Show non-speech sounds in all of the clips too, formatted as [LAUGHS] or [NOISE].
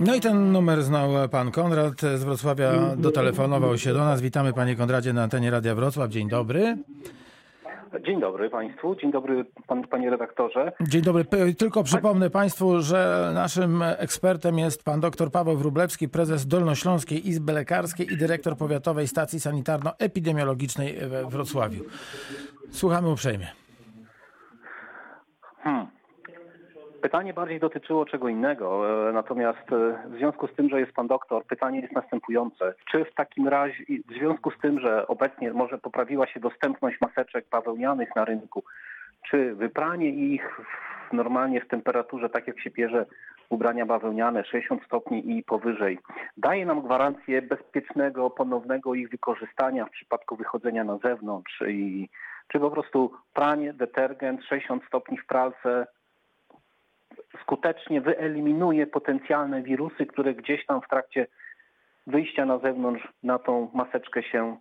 No i ten numer znał pan Konrad z Wrocławia, dotelefonował się do nas. Witamy panie Konradzie na antenie Radia Wrocław. Dzień dobry. Dzień dobry Państwu, dzień dobry pan, panie redaktorze. Dzień dobry. Tylko przypomnę państwu, że naszym ekspertem jest pan dr Paweł Wróblewski, prezes Dolnośląskiej Izby Lekarskiej i dyrektor Powiatowej Stacji Sanitarno-Epidemiologicznej we Wrocławiu. Słuchamy uprzejmie. Hmm. Pytanie bardziej dotyczyło czego innego, e, natomiast e, w związku z tym, że jest pan doktor, pytanie jest następujące. Czy w takim razie, w związku z tym, że obecnie może poprawiła się dostępność maseczek bawełnianych na rynku, czy wypranie ich normalnie w temperaturze, tak jak się bierze ubrania bawełniane, 60 stopni i powyżej, daje nam gwarancję bezpiecznego, ponownego ich wykorzystania w przypadku wychodzenia na zewnątrz i czy po prostu pranie, detergent, 60 stopni w pralce skutecznie wyeliminuje potencjalne wirusy, które gdzieś tam w trakcie wyjścia na zewnątrz na tą maseczkę się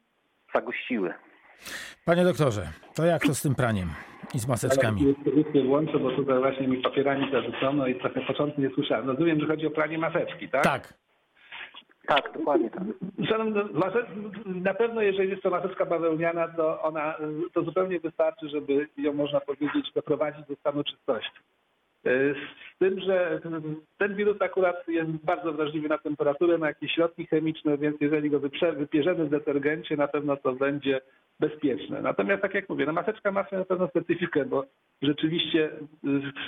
zagościły. Panie doktorze, to jak to z tym praniem i z maseczkami? Nie włączę, bo tutaj właśnie mi papierami zarzucono i trochę początku nie słyszałem. Rozumiem, że chodzi o pranie maseczki, tak? Tak. Tak, dokładnie tak. Szanowny, mase- na pewno jeżeli jest to maseczka bawełniana, to ona to zupełnie wystarczy, żeby ją można powiedzieć doprowadzić do stanu czystości. Y, Z tym, że ten wirus akurat jest bardzo wrażliwy na temperaturę, na jakieś środki chemiczne, więc jeżeli go wypierzemy w detergencie, na pewno to będzie bezpieczne. Natomiast tak jak mówię, no maseczka ma swoją pewną specyfikę, bo rzeczywiście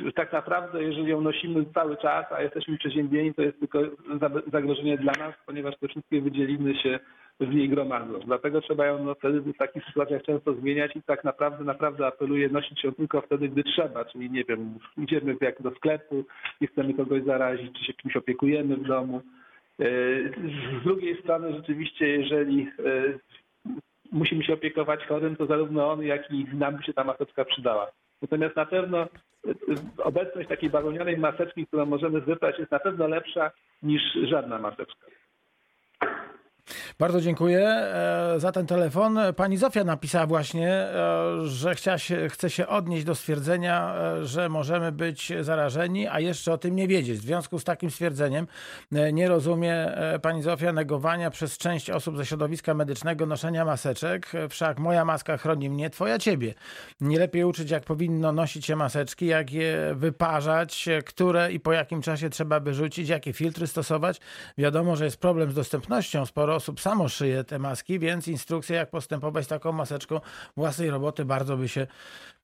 y, tak naprawdę jeżeli ją nosimy cały czas, a jesteśmy przeziębieni, to jest tylko za- zagrożenie dla nas, ponieważ te wszystkie wydzieliny się w niej gromadzą. Dlatego trzeba ją no, wtedy w takich sytuacjach często zmieniać i tak naprawdę, naprawdę apeluję nosić ją tylko wtedy, gdy trzeba, czyli nie wiem, idziemy jak do sklepu i chcemy kogoś zarazić, czy się kimś opiekujemy w domu. E, Z drugiej strony rzeczywiście, jeżeli e, musimy się opiekować chorym, to zarówno on, jak i nam by się ta maseczka przydała. Natomiast na pewno e, obecność takiej bawełnianej maseczki, którą możemy wybrać, jest na pewno lepsza niż żadna maseczka. Bardzo dziękuję e, za ten telefon. Pani Zofia napisała właśnie, e, że chcia się, chce się odnieść do stwierdzenia, e, że możemy być zarażeni, a jeszcze o tym nie wiedzieć. W związku z takim stwierdzeniem nie rozumie pani Zofia negowania przez część osób ze środowiska medycznego noszenia maseczek. Wszak moja maska chroni mnie, twoja ciebie. Nie lepiej uczyć, jak powinno nosić się maseczki, jak je wyparzać, które i po jakim czasie trzeba by rzucić, jakie filtry stosować. Wiadomo, że jest problem z dostępnością. Sporo osób samo szyje te maski, więc instrukcja, jak postępować z taką maseczką własnej roboty bardzo by się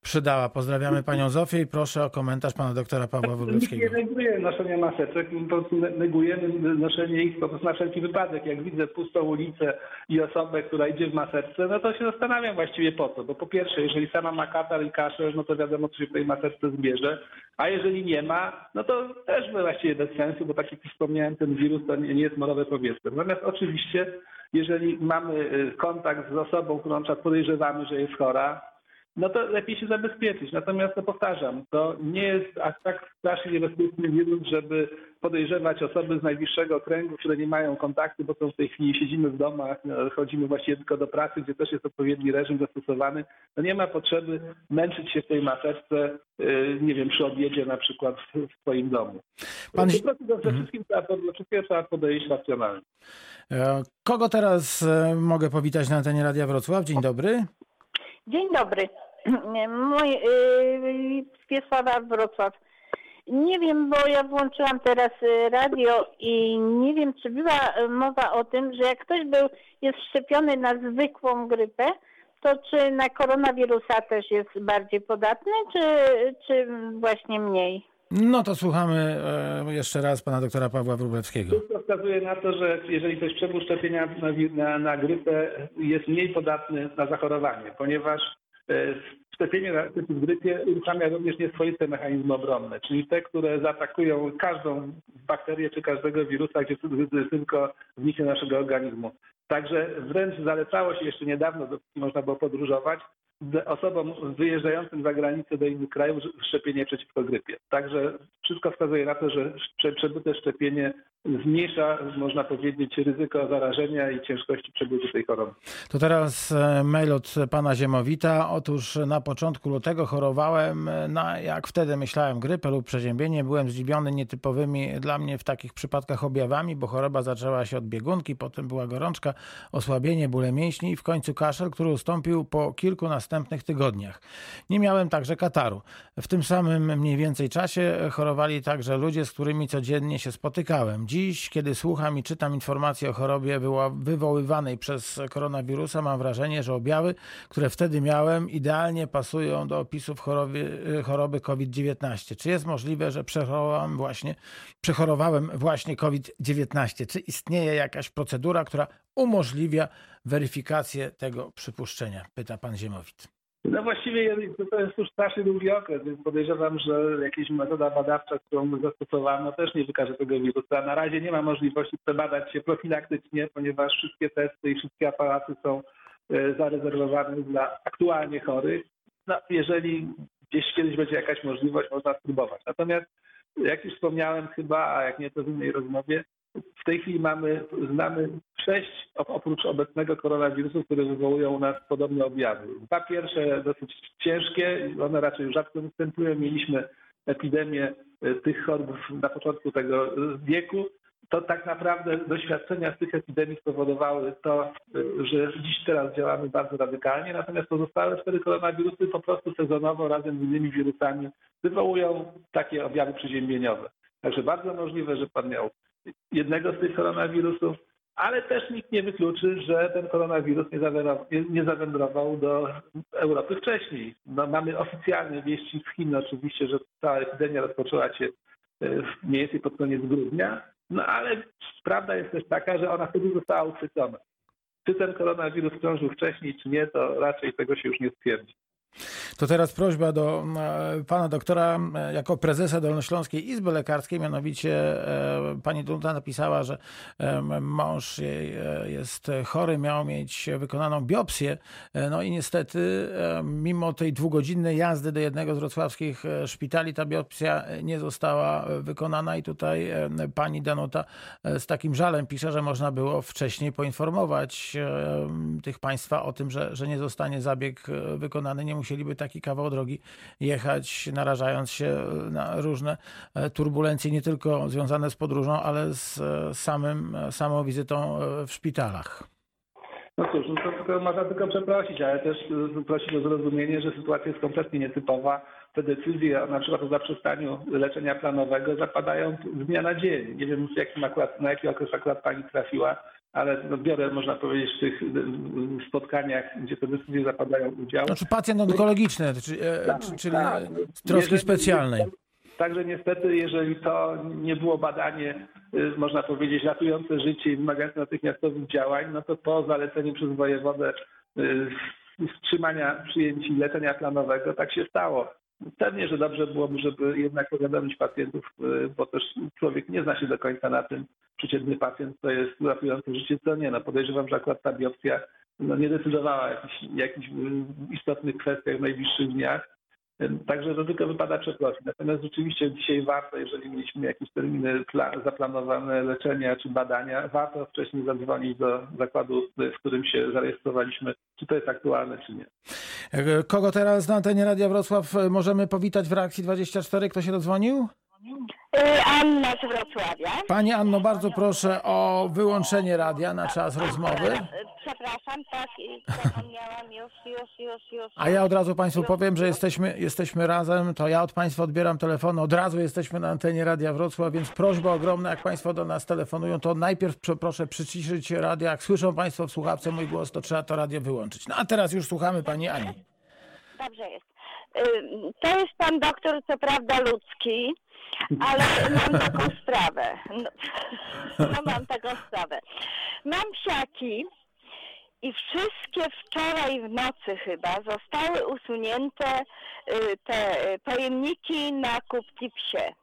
przydała. Pozdrawiamy panią Zofię i proszę o komentarz pana doktora Pawła Nikt nie Wróblewskiego. neguje noszenia maseczek, po prostu ne- negujemy noszenie ich po prostu na wszelki wypadek. Jak widzę pustą ulicę i osobę, która idzie w maseczce, no to się zastanawiam właściwie po co. Bo po pierwsze, jeżeli sama ma katar i kaszel, no to wiadomo, co się w tej maseczce zbierze. A jeżeli nie ma, no to też właściwie bez sensu, bo tak jak wspomniałem, ten wirus to nie jest morowe powietrze. Natomiast oczywiście, jeżeli mamy y, kontakt z osobą, którą podejrzewamy, że jest chora, no to lepiej się zabezpieczyć. Natomiast to powtarzam, to nie jest aż tak strasznie niebezpieczny wirus, żeby podejrzewać osoby z najbliższego kręgu, które nie mają kontaktu, bo w tej chwili siedzimy w domach, no, chodzimy właściwie tylko do pracy, gdzie też jest odpowiedni reżim zastosowany. No nie ma potrzeby męczyć się w tej maseczce, yy, nie wiem, przy obiedzie na przykład w, swoim domu. Pan- Po prostu do, do, wszystkim trzeba, do wszystkiego trzeba podejść racjonalnie. E, Kogo teraz e, mogę powitać na antenie Radia Wrocław? Dzień dobry. Dzień dobry. Mój yy, Piesława Wrocław. Nie wiem, bo ja włączyłam teraz y, radio i nie wiem, czy była y, mowa o tym, że jak ktoś był, jest szczepiony na zwykłą grypę, to czy na koronawirusa też jest bardziej podatny, czy, czy właśnie mniej? No to słuchamy e, jeszcze raz pana doktora Pawła Wróblewskiego. Wszystko wskazuje na to, że jeżeli ktoś przebył szczepienia na, na, na grypę, jest mniej podatny na zachorowanie, ponieważ e, szczepienie na grypie uruchamia również nieswoiste mechanizmy obronne, czyli te, które zaatakują każdą bakterię czy każdego wirusa, gdzie tylko wniknie naszego organizmu. Także wręcz zalecało się jeszcze niedawno, można było podróżować, osobom wyjeżdżającym za granicę do innych krajów szczepienie przeciwko grypie. Także wszystko wskazuje na to, że przebyte szczepienie zmniejsza, można powiedzieć, ryzyko zarażenia i ciężkości przebytu tej choroby. To teraz e, mail od pana Ziemowita. Otóż na początku lutego chorowałem na, jak wtedy myślałem, grypę lub przeziębienie. Byłem zdziwiony nietypowymi dla mnie w takich przypadkach objawami, bo choroba zaczęła się od biegunki, potem była gorączka, osłabienie, bóle mięśni i w końcu kaszel, który ustąpił po kilku następnych tygodniach. Nie miałem także kataru. W tym samym mniej więcej czasie chorowali także ludzie, z którymi codziennie się spotykałem. Dziś, kiedy słucham i czytam informacje o chorobie wywoływanej przez koronawirusa, mam wrażenie, że objawy, które wtedy miałem, idealnie pasują do opisów choroby, choroby COVID-19. Czy jest możliwe, że przechorowałem właśnie, przechorowałem właśnie COVID-19? Czy istnieje jakaś procedura, która umożliwia weryfikację tego przypuszczenia? Pyta pan Ziemowit. No właściwie to jest już strasznie długi okres, więc podejrzewam, że jakaś metoda badawcza, którą zastosowano też nie wykaże tego wirusa. Na razie nie ma możliwości przebadać się profilaktycznie, ponieważ wszystkie testy i wszystkie aparaty są e, zarezerwowane dla aktualnie chorych. No, jeżeli gdzieś kiedyś będzie jakaś możliwość, można spróbować. Natomiast jak już wspomniałem chyba, a jak nie to w innej rozmowie, w tej chwili mamy, znamy sześć oprócz obecnego koronawirusu, które wywołują u nas podobne objawy. Dwa pierwsze dosyć ciężkie, one raczej rzadko występują. Mieliśmy epidemię e, tych chorób na początku tego wieku. To tak naprawdę doświadczenia z tych epidemii spowodowały to, e, że dziś teraz działamy bardzo radykalnie, natomiast pozostałe cztery koronawirusy po prostu sezonowo razem z innymi wirusami wywołują takie objawy przeziębieniowe. Także bardzo możliwe, że pan miał jednego z tych koronawirusów, ale też nikt nie wykluczy, że ten koronawirus nie zawędrował, nie zawędrował do Europy wcześniej. No, mamy oficjalne wieści z Chin oczywiście, że ta epidemia rozpoczęła się e, mniej więcej pod koniec grudnia, no ale prawda jest też taka, że ona wtedy została uchwycona. Czy ten koronawirus krążył wcześniej, czy nie, to raczej tego się już nie stwierdzi. To teraz prośba do e, pana doktora, e, jako prezesa Dolnośląskiej Izby Lekarskiej, mianowicie e, pani Dunta napisała, że mąż jej jest chory, miał mieć wykonaną biopsję, no i niestety mimo tej dwugodzinnej jazdy do jednego z wrocławskich szpitali ta biopsja nie została wykonana. I tutaj pani Danuta z takim żalem pisze, że można było wcześniej poinformować tych państwa o tym, że, że nie zostanie zabieg wykonany, nie musieliby taki kawał drogi jechać, narażając się na różne e, turbulencje, nie tylko związane z podróżą, ale z e, samym, e, samą wizytą w szpitalach. No cóż, no to tylko, można tylko przeprosić, ale też prosić o zrozumienie, że sytuacja jest kompletnie nietypowa. Te decyzje na przykład o zaprzestaniu leczenia planowego zapadają z dnia na dzień. Nie wiem, jakim akurat, na jaki okres akurat pani trafiła ale no biorę, można powiedzieć, w tych spotkaniach, gdzie te decyzje zapadają udział. Znaczy pacjent onkologiczny, czyli, e, tak, czyli tak. troski specjalnej. Także niestety, jeżeli to nie było badanie, y, można powiedzieć, ratujące życie i wymagające natychmiastowych działań, no to po zaleceniu przez wojewodę y, wstrzymania przyjęć i leczenia planowego tak się stało. Pewnie, że dobrze byłoby, żeby jednak powiadomić pacjentów, y, bo też człowiek nie zna się do końca na tym, przeciętny pacjent to jest ratujący życie, co nie. No podejrzewam, że akurat ta biopsja no, nie decydowała o jakichś, jakichś istotnych kwestiach w najbliższych dniach. Także to tylko wypada przeprosić. Natomiast rzeczywiście dzisiaj warto, jeżeli mieliśmy jakieś terminy zaplanowane leczenia czy badania, warto wcześniej zadzwonić do zakładu, w którym się zarejestrowaliśmy, czy to jest aktualne, czy nie. Kogo teraz na antenie Radia Wrocław możemy powitać w reakcji 24? Kto się dodzwonił? Y, Anna z Wrocławia. Pani Anno, bardzo proszę o wyłączenie radia na czas rozmowy. Przepraszam, tak, [LAUGHS] zapomniałam już, już, już, już. A ja od razu Państwu powiem, że jesteśmy, jesteśmy razem, to ja od Państwa odbieram telefon, od razu jesteśmy na antenie Radia Wrocław, więc prośba ogromna, jak Państwo do nas telefonują, to najpierw proszę przyciszyć radio, jak słyszą Państwo w słuchawce mój głos, to trzeba to radio wyłączyć. No a teraz już słuchamy Pani Ani. Dobrze jest. To jest Pan doktor, co prawda ludzki, ale mam taką sprawę. No, [LAUGHS] no mam taką sprawę. Mam psiaki i wszystkie wczoraj w nocy chyba zostały usunięte y, te pojemniki na kubki psie.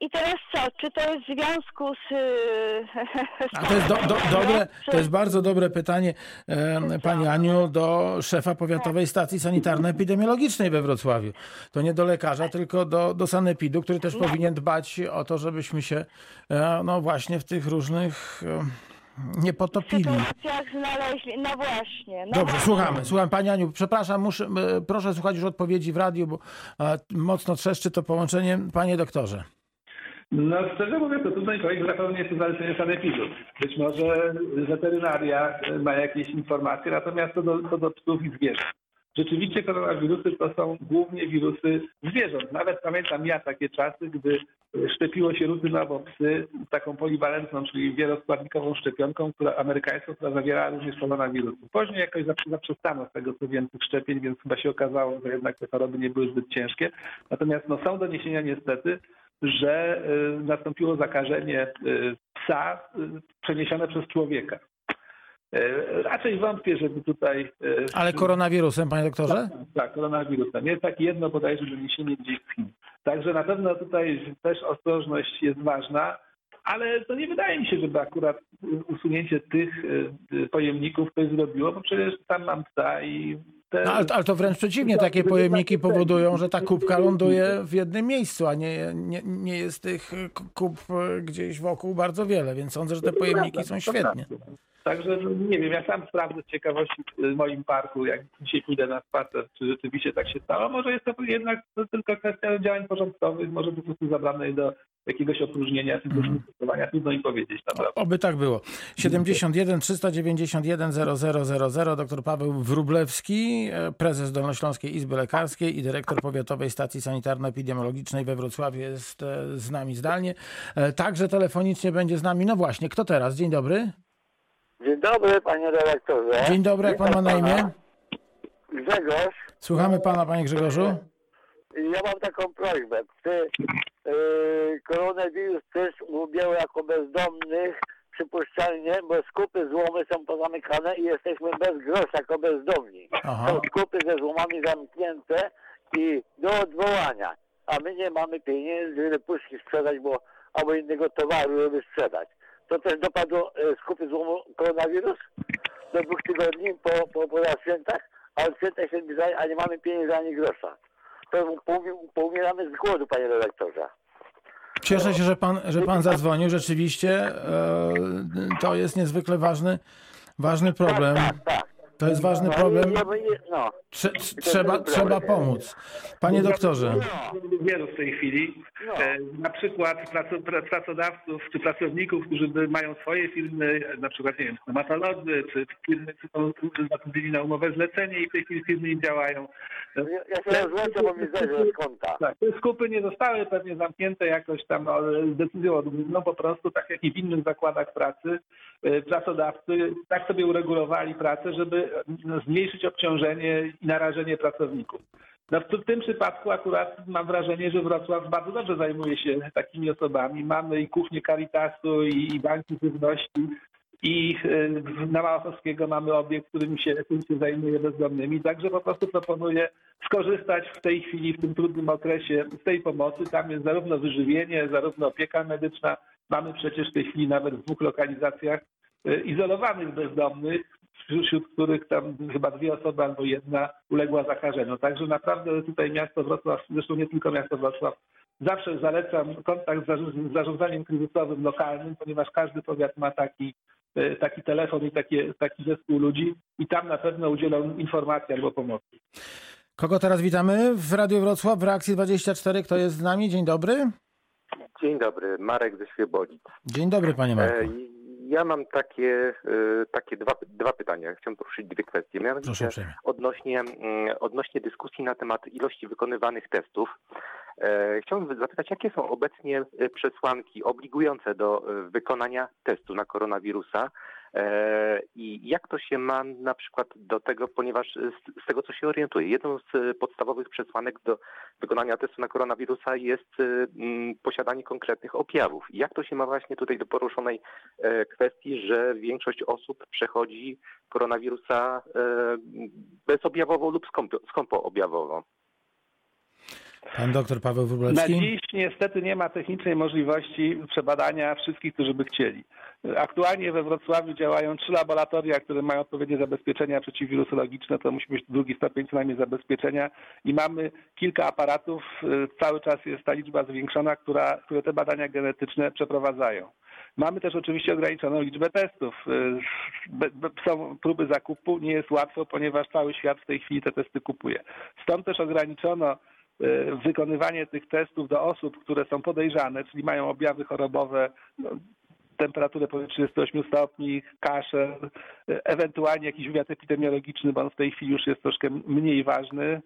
I teraz co? Czy to jest w związku z. [LAUGHS] z A to jest do, do, dobre, to jest bardzo dobre pytanie, Pani Aniu, do szefa Powiatowej Stacji Sanitarno-Epidemiologicznej we Wrocławiu. To nie do lekarza, tylko do, do sanepidu, który też powinien dbać o to, żebyśmy się e, no właśnie w tych różnych nie potopili. sytuacjach znaleźli. No właśnie. No Dobrze, właśnie. słuchamy. Słucham Pani Aniu, przepraszam, muszę, e, proszę słuchać już odpowiedzi w radiu, bo e, mocno trzeszczy to połączenie. Panie doktorze. No szczerze mówiąc, to trudno mi powiedzieć, zapewne jest to zalecenie sanepidu. Być może weterynaria ma jakieś informacje, natomiast to do, to do psów i zwierząt. Rzeczywiście koronawirusy to są głównie wirusy zwierząt. Nawet pamiętam ja takie czasy, gdy szczepiło się rutynowo psy taką poliwalentną, czyli wieloskładnikową szczepionką, która amerykańską, która zawierała również koronawirusy. Później jakoś zaprzestano z tego co tych szczepień, więc chyba się okazało, że jednak te choroby nie były zbyt ciężkie. Natomiast no, są doniesienia niestety, że y, nastąpiło zakażenie y, psa y, przeniesione przez człowieka. Y, Raczej wątpię, żeby tutaj. y, Ale koronawirusem, panie doktorze? tak, tak, koronawirusem. Jest takie jedno bodajże doniesienie gdzieś z Chin. Także na pewno tutaj też ostrożność jest ważna, ale to nie wydaje mi się, żeby akurat usunięcie tych y, pojemników ktoś zrobiło, bo przecież tam mam psa i te... No, ale, ale to wręcz przeciwnie, takie pojemniki powodują, że ta kubka ląduje w jednym miejscu, a nie, nie, nie jest tych kup gdzieś wokół bardzo wiele, więc sądzę, że te pojemniki są świetnie. Także no, nie wiem, ja sam sprawdzę z ciekawości w moim parku, jak dzisiaj pójdę na spacer, czy rzeczywiście tak się stało. Może jest to jednak to tylko kwestia działań porządkowych, może po prostu zabrane do jakiegoś opróżnienia czy do stosowania. Trudno im powiedzieć naprawdę. Oby tak było. 71 391 0000 dr Paweł Wrublewski, e, prezes Dolnośląskiej Izby Lekarskiej i dyrektor Powiatowej Stacji Sanitarno-Epidemiologicznej we Wrocławiu jest e, z nami zdalnie. E, Także telefonicznie będzie z nami. No właśnie, kto teraz? Dzień dobry. Dzień dobry, panie redaktorze. Dzień dobry, jak pan ma na imię? Grzegorz. Słuchamy pana, panie Grzegorzu. Ja mam taką prośbę. Ty, yy, koronawirus też ubiał jako bezdomnych przypuszczalnie, bo skupy złomy są pozamykane i jesteśmy bez grosza jako bezdomni. Aha. Są skupy ze złomami zamknięte i do odwołania. A my nie mamy pieniędzy, żeby puszki sprzedać, bo albo innego towaru, żeby sprzedać. To też dopadło e, skupy złomu koronawirus do dwóch tygodni po, po, po świętach, a od święta się zbliżają, a nie mamy pieniędzy ani grosza. To poumi- poumieramy z głodu, panie redaktorze. Cieszę się, że pan, że pan zadzwonił. Rzeczywiście e, to jest niezwykle ważny, ważny problem. Tak, tak. To jest ważny No, problem. No, Trze, trzeba, trzeba pomóc. Panie doktorze. Wielu w tej chwili. No. E, Na przykład praco, pra- pracodawców czy pracowników, którzy mają swoje firmy, na przykład nie wiem, stomatolodzy, czy firmy, są zatrudnieni na umowę zlecenie i w tej chwili firmy nie działają. ja, się rozłączę, bo mi zejdzie z konta. Tak, te skupy nie zostały pewnie zamknięte jakoś tam decyzją odgórną, po prostu tak jak i w innych zakładach pracy, e, pracodawcy tak sobie uregulowali pracę, żeby no, zmniejszyć obciążenie i narażenie pracowników. No w tym przypadku akurat mam wrażenie, że Wrocław bardzo dobrze zajmuje się takimi osobami. Mamy i kuchnię Caritasu, i, banki żywności, i e, na Małachowskiego mamy obiekt, którym się, którym się zajmuje bezdomnymi. Także po prostu proponuję skorzystać w tej chwili, w tym trudnym okresie z tej pomocy. Tam jest zarówno wyżywienie, zarówno opieka medyczna. Mamy przecież w tej chwili nawet w dwóch lokalizacjach e, izolowanych bezdomnych, wśród których tam chyba dwie osoby albo jedna uległa zakażeniu. Także naprawdę tutaj miasto Wrocław, zresztą nie tylko miasto Wrocław, zawsze zalecam kontakt z zarząd- z zarządzaniem kryzysowym lokalnym, ponieważ każdy powiat ma taki, e, taki telefon i takie, taki zespół ludzi i tam na pewno udzielą informacji albo pomocy. Kogo teraz witamy w Radiu Wrocław w Reakcji 24? Kto jest z nami? Dzień dobry. Dzień dobry, Marek ze Świebodzic. Dzień dobry, panie E, Marku. Ja mam takie, e, takie dwa, dwa pytania. Chciałem poruszyć dwie kwestie. Mianowicie odnośnie, mm, odnośnie dyskusji na temat ilości wykonywanych testów. E, Chciałbym zapytać, jakie są obecnie e, przesłanki obligujące do e, wykonania testu na koronawirusa i jak to się ma na przykład do tego, ponieważ e, z, tego co się orientuję, jedną z e, podstawowych przesłanek do wykonania testu na koronawirusa jest e, posiadanie konkretnych objawów. Jak to się ma właśnie tutaj do poruszonej e, kwestii, że większość osób przechodzi koronawirusa e, bezobjawowo lub skąpo, skąpo objawowo? Pan doktor Paweł Na Wróblewski. dziś niestety nie ma technicznej możliwości przebadania wszystkich, którzy by chcieli. Aktualnie we Wrocławiu działają trzy laboratoria, które mają odpowiednie zabezpieczenia przeciwwirusologiczne. To musi być drugi stopień co najmniej zabezpieczenia i mamy kilka aparatów. y, Cały czas jest ta liczba zwiększona, która, które te badania genetyczne przeprowadzają. Mamy też oczywiście ograniczoną liczbę testów. Y, Są próby zakupu, nie jest łatwo, ponieważ cały świat w tej chwili te testy kupuje. Stąd też ograniczono wykonywanie tych testów do osób, które są podejrzane, czyli mają objawy chorobowe, no, temperaturę powyżej 38 stopni, kaszel, y, ewentualnie jakiś wywiad epidemiologiczny, bo on w tej chwili już jest troszkę mniej ważny.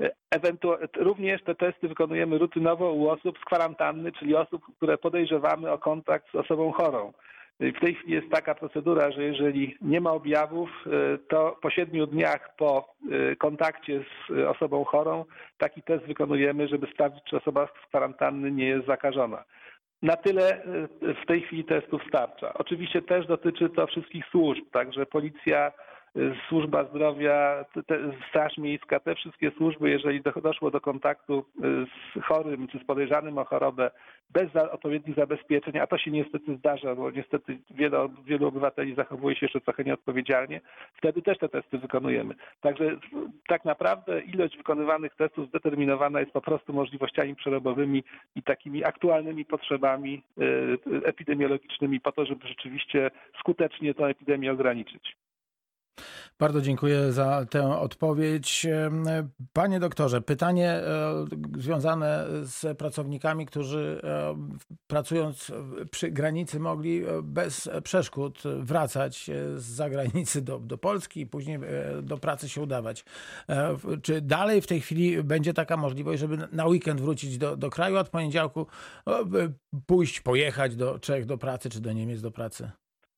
Y, Ewentu- również te testy wykonujemy rutynowo u osób z kwarantanny, czyli osób, które podejrzewamy o kontakt z osobą chorą. W tej chwili jest taka procedura, że jeżeli nie ma objawów, y, to po siedmiu dniach po y, kontakcie z y, osobą chorą taki test wykonujemy, żeby sprawdzić, czy osoba z kwarantanny nie jest zakażona. Na tyle w tej chwili testów starcza. Oczywiście też dotyczy to wszystkich służb, także policja, służba zdrowia, te- straż miejska, te wszystkie służby, jeżeli do- doszło do kontaktu y, z chorym czy z podejrzanym o chorobę bez odpowiednich zabezpieczeń, a to się niestety zdarza, bo niestety wiele, wielu obywateli zachowuje się jeszcze trochę nieodpowiedzialnie, wtedy też te testy wykonujemy. Także tak naprawdę ilość wykonywanych testów zdeterminowana jest po prostu możliwościami przerobowymi i takimi aktualnymi potrzebami y, epidemiologicznymi po to, żeby rzeczywiście skutecznie tę epidemię ograniczyć. Bardzo dziękuję za tę odpowiedź. Panie doktorze, pytanie e, związane z pracownikami, którzy e, pracując przy granicy mogli e, bez przeszkód wracać z zagranicy do, do Polski i później do pracy się udawać. Czy dalej w tej chwili będzie taka możliwość, żeby na weekend wrócić do, do kraju, od poniedziałku pójść, pojechać do Czech do pracy czy do Niemiec do pracy?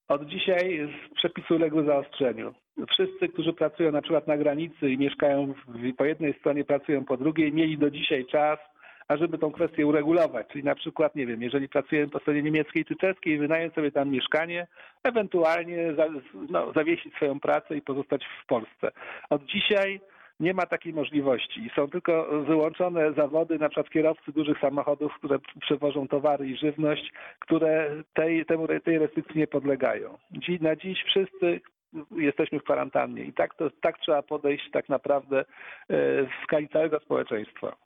Od dzisiaj przepisy uległy zaostrzeniu. Wszyscy, którzy pracują na przykład na granicy i mieszkają w, po jednej stronie, pracują po drugiej, mieli do dzisiaj czas, ażeby tą kwestię uregulować. Czyli na przykład, nie wiem, jeżeli pracujemy po stronie niemieckiej czy czeskiej, wynająć sobie tam mieszkanie, ewentualnie za, no, zawiesić swoją pracę i pozostać w Polsce. Od dzisiaj nie ma takiej możliwości. Są tylko wyłączone zawody, na przykład kierowcy dużych samochodów, które przewożą towary i żywność, które tej, temu, tej restrykcji nie podlegają. Na dziś wszyscy jesteśmy w kwarantannie i tak, to, tak trzeba podejść tak naprawdę e, w skali całego społeczeństwa.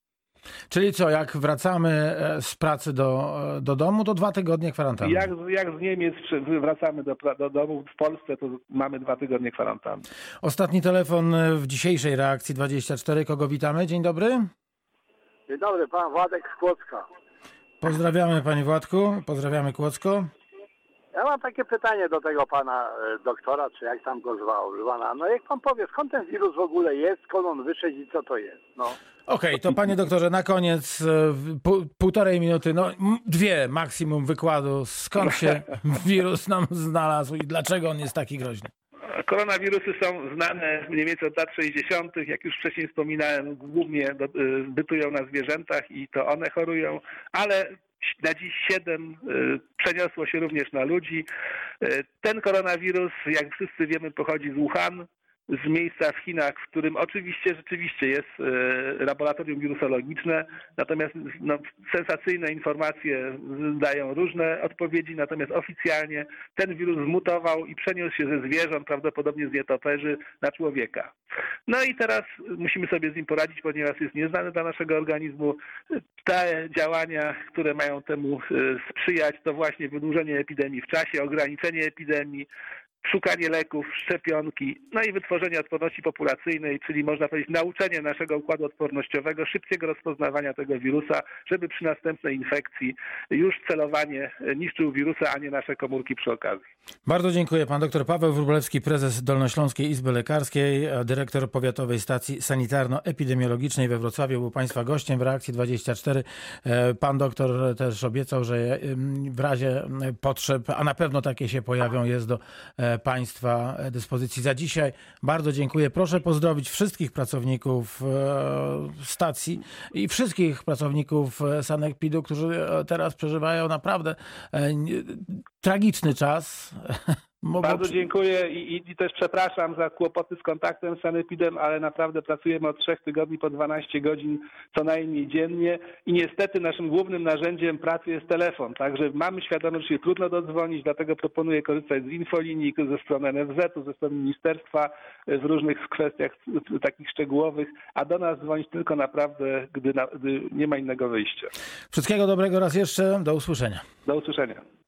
Czyli co, jak wracamy e, z pracy do, e, do domu, to dwa tygodnie kwarantanny. Jak, jak z Niemiec wracamy do, do domu w Polsce, to mamy dwa tygodnie kwarantanny. Ostatni telefon w dzisiejszej reakcji 24. Kogo witamy? Dzień dobry. Dzień dobry, pan Władek z Kłodzka. Pozdrawiamy Panie Władku, pozdrawiamy Kłodzko. Ja mam takie pytanie do tego pana e, doktora, czy jak tam go zwał, zwana. No jak pan powie, skąd ten wirus w ogóle jest, skąd on wyszedł i co to jest? No. Okej, to Panie doktorze, na koniec e, pół, półtorej minuty, no m- dwie maksimum wykładu, skąd się [LAUGHS] wirus nam znalazł i dlaczego on jest taki groźny. Koronawirusy są znane mniej więcej od lat 60., jak już wcześniej wspominałem, głównie do, y, bytują na zwierzętach i to one chorują, ale na dziś siedem y, przeniosło się również na ludzi. Y, Ten koronawirus, jak wszyscy wiemy, pochodzi z Wuhan, z miejsca w Chinach, w którym oczywiście rzeczywiście jest y, laboratorium wirusologiczne, natomiast no, sensacyjne informacje dają różne odpowiedzi, natomiast oficjalnie ten wirus zmutował i przeniósł się ze zwierząt, prawdopodobnie z nietoperzy, na człowieka. No i teraz musimy sobie z nim poradzić, ponieważ jest nieznany dla naszego organizmu. Te działania, które mają temu y, sprzyjać, to właśnie wydłużenie epidemii w czasie, ograniczenie epidemii, szukanie leków, szczepionki, no i wytworzenie odporności populacyjnej, czyli można powiedzieć nauczenie naszego układu odpornościowego szybkiego rozpoznawania tego wirusa, żeby przy następnej infekcji już celowanie niszczył wirusa, a nie nasze komórki przy okazji. Bardzo dziękuję. Pan dr Paweł Wróblewski, prezes Dolnośląskiej Izby Lekarskiej, dyrektor Powiatowej Stacji Sanitarno-Epidemiologicznej we Wrocławiu był Państwa gościem w reakcji 24. E, Pan doktor też obiecał, że w razie potrzeb, a na pewno takie się pojawią, jest do e, Państwa dyspozycji za dzisiaj. Bardzo dziękuję. Proszę pozdrowić wszystkich pracowników e, stacji i wszystkich pracowników e, Sanepidu, którzy e, teraz przeżywają naprawdę tragiczny czas. [LAUGHS] Bardzo dziękuję i, i, też przepraszam za kłopoty z kontaktem z Sanepidem, ale naprawdę pracujemy od trzech tygodni po 12 godzin co najmniej dziennie i niestety naszym głównym narzędziem pracy jest telefon, także mamy świadomość, że się trudno dodzwonić, dlatego proponuję korzystać z infolinii, ze strony NFZ-u, ze strony ministerstwa e, w różnych kwestiach takich szczegółowych, a do nas dzwonić tylko naprawdę, gdy, na, gdy nie ma innego wyjścia. Wszystkiego dobrego raz jeszcze. Do usłyszenia. Do usłyszenia.